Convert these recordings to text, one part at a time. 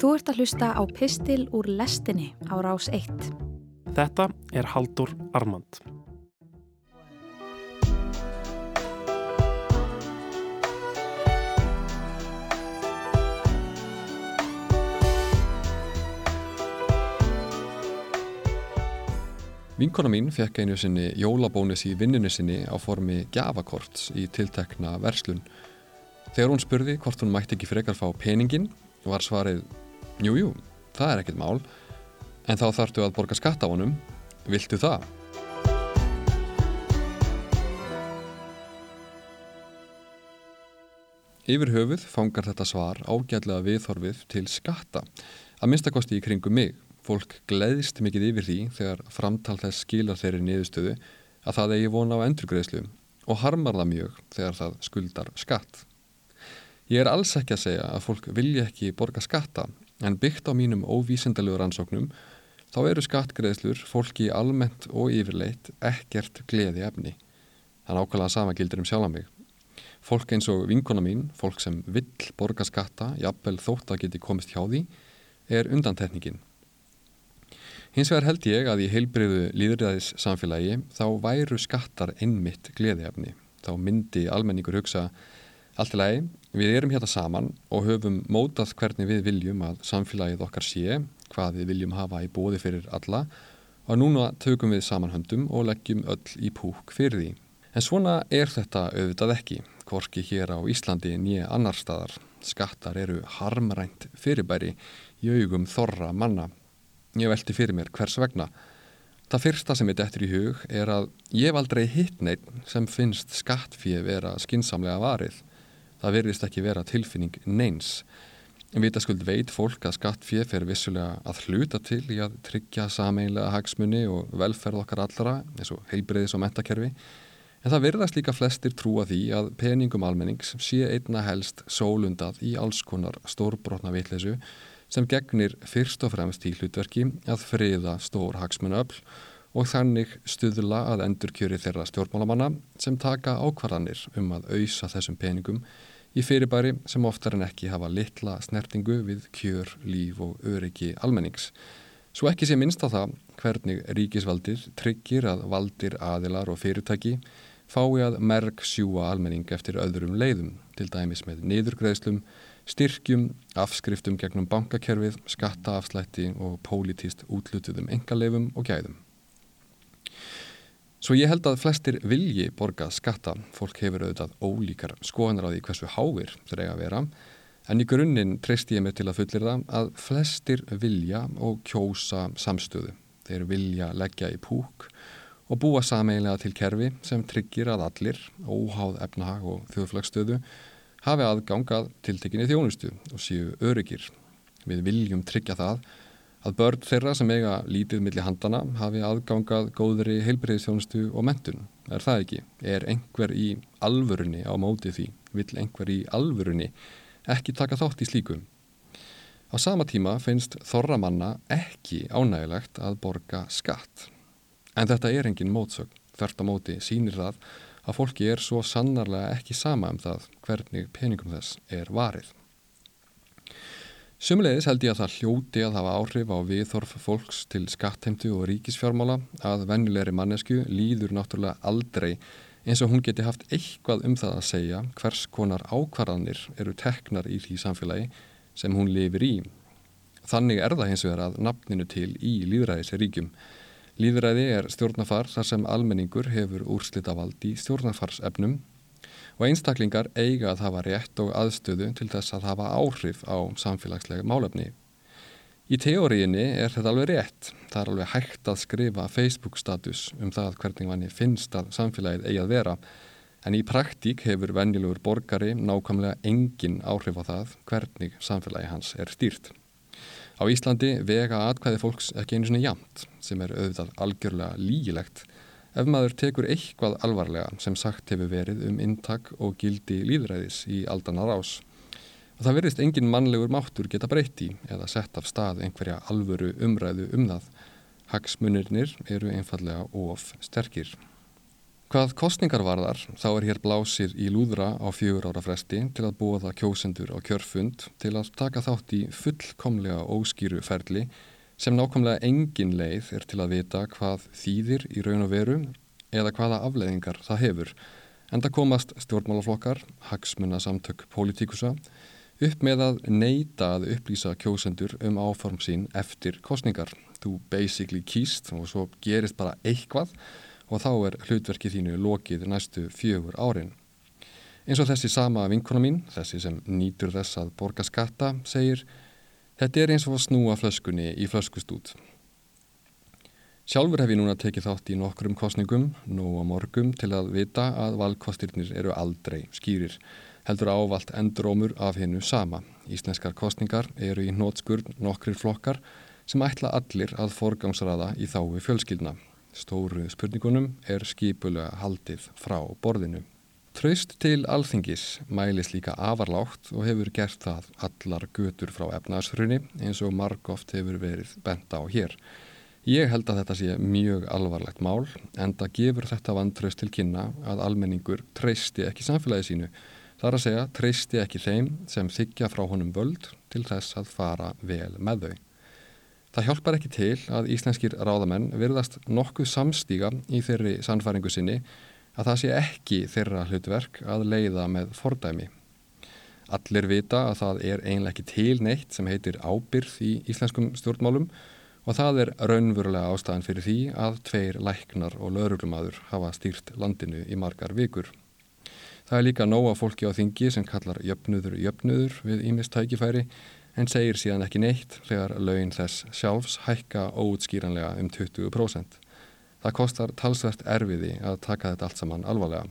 Þú ert að hlusta á Pistil úr lestinni á rás 1. Þetta er Haldur Armand. Vinkona mín fekk einu sinni jólabónus í vinnunni sinni á formi gafakorts í tiltekna verslun. Þegar hún spurði hvort hún mætti ekki frekar fá peningin var svarið Jújú, það er ekkert mál en þá þartu að borga skatt á honum. Viltu það? Yfir höfuð fangar þetta svar ágætlega viðhorfið til skatta að minnstakosti í kringum mig Fólk gleðist mikið yfir því þegar framtal þess skilar þeirri niðurstöðu að það eigi vona á endurgreðslu og harmar það mjög þegar það skuldar skatt. Ég er alls ekki að segja að fólk vilja ekki borga skatta en byggt á mínum óvísendalögur ansóknum þá eru skattgreðslur fólki almennt og yfirleitt ekkert gleði efni. Það er ákvæmlega sama gildur um sjálf mig. Fólk eins og vinkona mín, fólk sem vill borga skatta, jafnvel þótt að geti komist hjá því, er undantekningin. Hins vegar held ég að í heilbriðu líðræðis samfélagi þá væru skattar einmitt gleðiðefni. Þá myndi almenningur hugsa allt í lagi, við erum hérna saman og höfum mótað hvernig við viljum að samfélagið okkar sé, hvað við viljum hafa í bóði fyrir alla og núna tökum við samanhöndum og leggjum öll í púk fyrir því. En svona er þetta auðvitað ekki, hvorki hér á Íslandi nýja annar staðar. Skattar eru harmrænt fyrirbæri í augum þorra manna. Ég velti fyrir mér hvers vegna. Það fyrsta sem ég dettur í hug er að ég hef aldrei hitt neitt sem finnst skattfíð vera skinsamlega varið. Það verðist ekki vera tilfinning neins. En vitaskuld veit fólk að skattfíð fer vissulega að hluta til í að tryggja sameinlega hagsmunni og velferð okkar allara eins og heilbreyðis og metakerfi. En það verðast líka flestir trúa því að peningum almennings sé einna helst sólundað í alls konar stórbrotna vitleysu sem gegnir fyrst og fremst í hlutverki að friða stór hagsmunöfl og þannig stuðla að endurkjöri þeirra stjórnmálamanna sem taka ákvarðanir um að auðsa þessum peningum í fyrirbæri sem oftar en ekki hafa litla snertingu við kjör, líf og öryggi almennings. Svo ekki sé minnst á það hvernig ríkisvaldir tryggir að valdir aðilar og fyrirtæki fái að merk sjúa almenning eftir öðrum leiðum, til dæmis með niðurgreðslum, styrkjum, afskriftum gegnum bankakerfið, skattaafslætti og pólitíst útlutuðum engalefum og gæðum. Svo ég held að flestir vilji borga skatta, fólk hefur auðvitað ólíkar skoðanar á því hversu háir þeir eiga að vera, en í grunninn treyst ég mig til að fullir það að flestir vilja og kjósa samstöðu. Þeir vilja leggja í púk og búa sameiginlega til kerfi sem tryggir að allir, óháð efnahag og þjóðflagstöðu, hafi aðgangað tiltekinni þjónustu og séu öryggir. Við viljum tryggja það að börn þeirra sem eiga lítið millir handana hafi aðgangað góðri heilbreyðstjónustu og mentun. Er það ekki? Er einhver í alvörunni á móti því? Vill einhver í alvörunni ekki taka þátt í slíkum? Á sama tíma finnst þorramanna ekki ánægilegt að borga skatt. En þetta er engin mótsögn. Þvert á móti sínir það að fólki er svo sannarlega ekki sama um það hvernig peningum þess er varið. Sumulegis held ég að það hljóti að hafa áhrif á viðþorf fólks til skattheimtu og ríkisfjármála að vennilegri mannesku líður náttúrulega aldrei eins og hún geti haft eitthvað um það að segja hvers konar ákvarðanir eru teknar í því samfélagi sem hún lifir í. Þannig er það hins vegar að nafninu til í líðræðisríkjum Líðræði er stjórnafar þar sem almenningur hefur úrslitavald í stjórnafarsefnum og einstaklingar eiga að hafa rétt og aðstöðu til þess að hafa áhrif á samfélagslega málefni. Í teóriinni er þetta alveg rétt. Það er alveg hægt að skrifa Facebook status um það hvernig manni finnst að samfélagið eigi að vera en í praktík hefur venjulegur borgari nákvæmlega engin áhrif á það hvernig samfélagi hans er stýrt. Á Íslandi vega atkvæði fólks ekki einu svona jamt sem er auðvitað algjörlega lígilegt ef maður tekur eitthvað alvarlega sem sagt hefur verið um intak og gildi líðræðis í aldanar ás. Og það verðist engin mannlegur máttur geta breytti eða sett af stað einhverja alvöru umræðu um það. Hagsmunirnir eru einfallega of sterkir. Hvað kostningar varðar þá er hér blásið í lúðra á fjögur ára fresti til að bóða kjósendur á kjörfund til að taka þátt í fullkomlega óskýru ferli sem nákvæmlega engin leið er til að vita hvað þýðir í raun og veru eða hvaða afleðingar það hefur. En það komast stjórnmálaflokkar, hagsmunna samtök pólitíkusa, upp með að neyta að upplýsa kjósendur um áform sín eftir kostningar. Þú basically kýst og svo gerist bara eitthvað og þá er hlutverkið þínu lokið næstu fjögur árin. Eins og þessi sama vinkona mín, þessi sem nýtur þess að borga skatta, segir Þetta er eins og að snúa flöskunni í flöskustút. Sjálfur hef ég núna tekið þátt í nokkrum kostningum, nú á morgum, til að vita að valkostyrnir eru aldrei skýrir. Heldur ávalt endurómur af hennu sama. Íslenskar kostningar eru í nótskurn nokkrir flokkar sem ætla allir að forgangsraða í þái fjölskyldna. Stóru spurningunum er skipulega haldið frá borðinu. Traust til alþingis mælis líka afarlátt og hefur gert það allar götur frá efnaðshrunni eins og margóft hefur verið bent á hér. Ég held að þetta sé mjög alvarlegt mál en það gefur þetta vantraust til kynna að almenningur treysti ekki samfélagi sínu. Það er að segja treysti ekki þeim sem þykja frá honum völd til þess að fara vel með þau. Það hjálpar ekki til að íslenskir ráðamenn virðast nokkuð samstíga í þeirri sannfæringu sinni að það sé ekki þeirra hlutverk að leiða með fordæmi. Allir vita að það er einlega ekki til neitt sem heitir ábyrð í íslenskum stjórnmálum og það er raunverulega ástæðan fyrir því að tveir læknar og lauruglumadur hafa stýrt landinu í margar vikur. Það er líka nóga fólki á þingi sem kallar jöfnuður jöfnuður við ímistækifæri en segir síðan ekki neitt þegar laun þess sjálfs hækka óutskýranlega um 20%. Það kostar talsvert erfiði að taka þetta allt saman alvarlega.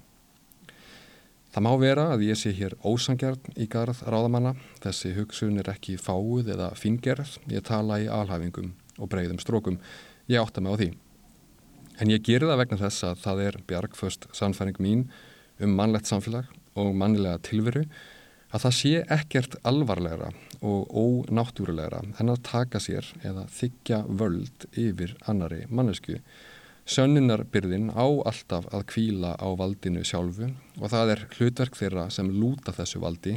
Það má vera að ég sé hér ósangjarn í garð ráðamanna, þessi hugsun er ekki fáuð eða fingerð, ég tala í alhæfingum og breyðum strókum, ég átta mig á því. En ég gerir það vegna þess að það er bjargföst sannfæring mín um mannlegt samfélag og mannilega tilveru að það sé ekkert alvarlegra og ónáttúrulegra en að taka sér eða þykja völd yfir annari mannesku. Sönnunarbyrðin á alltaf að kvíla á valdinu sjálfu og það er hlutverk þeirra sem lúta þessu valdi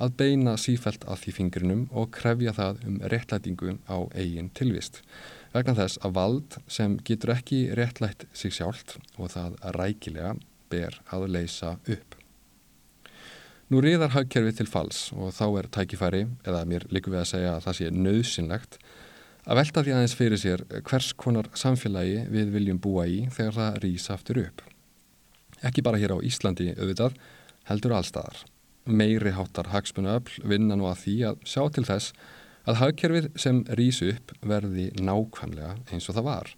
að beina sífælt að því fingrinum og krefja það um réttlætingu á eigin tilvist. Vegna þess að vald sem getur ekki réttlætt sig sjálft og það rækilega ber að leysa upp. Nú riðar hagkerfið til fals og þá er tækifæri, eða mér likur við að segja að það sé nöðsynlegt, að velta því aðeins fyrir sér hvers konar samfélagi við viljum búa í þegar það rýsa aftur upp. Ekki bara hér á Íslandi auðvitað, heldur allstaðar. Meiri háttar hagsmunuöfl vinna nú að því að sjá til þess að hagkerfið sem rýsu upp verði nákvæmlega eins og það var.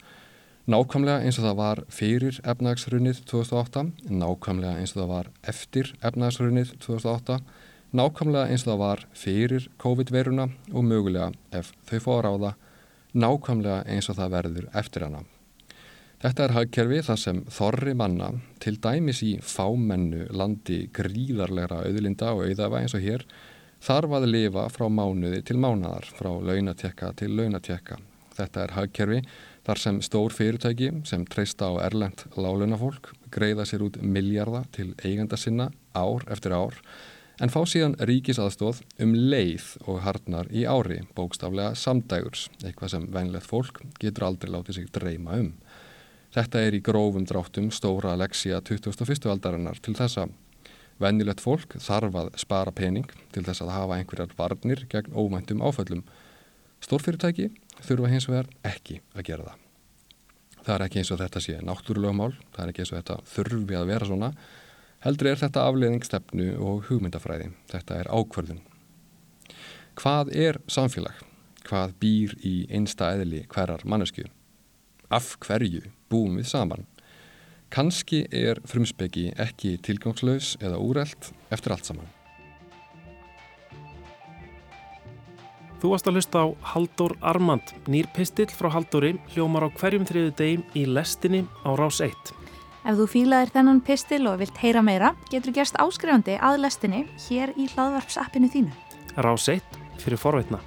Nákvæmlega eins og það var fyrir efnagsrunnið 2008, nákvæmlega eins og það var eftir efnagsrunnið 2008, nákvæmlega eins og það var fyrir COVID-veruna og mögulega ef þau fá að ráða, nákvæmlega eins og það verður eftir hana. Þetta er hagkerfi þar sem þorri manna til dæmis í fámennu landi gríðarlegra auðlinda og auðafa eins og hér þarf að lifa frá mánuði til mánadar, frá launatekka til launatekka. Þetta er hagkerfi Þar sem stór fyrirtæki sem treysta á erlend lálunafólk greiða sér út miljarda til eigenda sinna ár eftir ár en fá síðan ríkisaðstóð um leið og harnar í ári, bókstaflega samdægurs, eitthvað sem venlegt fólk getur aldrei látið sig dreyma um. Þetta er í grófum dráttum stóra leksja 2001. aldarinnar til þessa. Venjulegt fólk þarf að spara pening til þess að hafa einhverjar varnir gegn ómæntum áföllum. Stórfyrirtæki þurfa hins vegar ekki að gera það. Það er ekki eins og þetta sé náttúrulegumál, það er ekki eins og þetta þurfi að vera svona, heldur er þetta afleðingstefnu og hugmyndafræði, þetta er ákvörðun. Hvað er samfélag? Hvað býr í einsta eðli hverjar mannesku? Af hverju búum við saman? Kanski er frumspeki ekki tilgangslaus eða úrelt eftir allt saman. Þú varst að hlusta á Haldur Armand, nýr pistill frá Halduri, hljómar á hverjum þriðu degim í lestinni á Rás 1. Ef þú fílaðir þennan pistil og vilt heyra meira, getur gerst áskrifandi að lestinni hér í hlaðvarpsappinu þínu. 1 fyrir forveitna.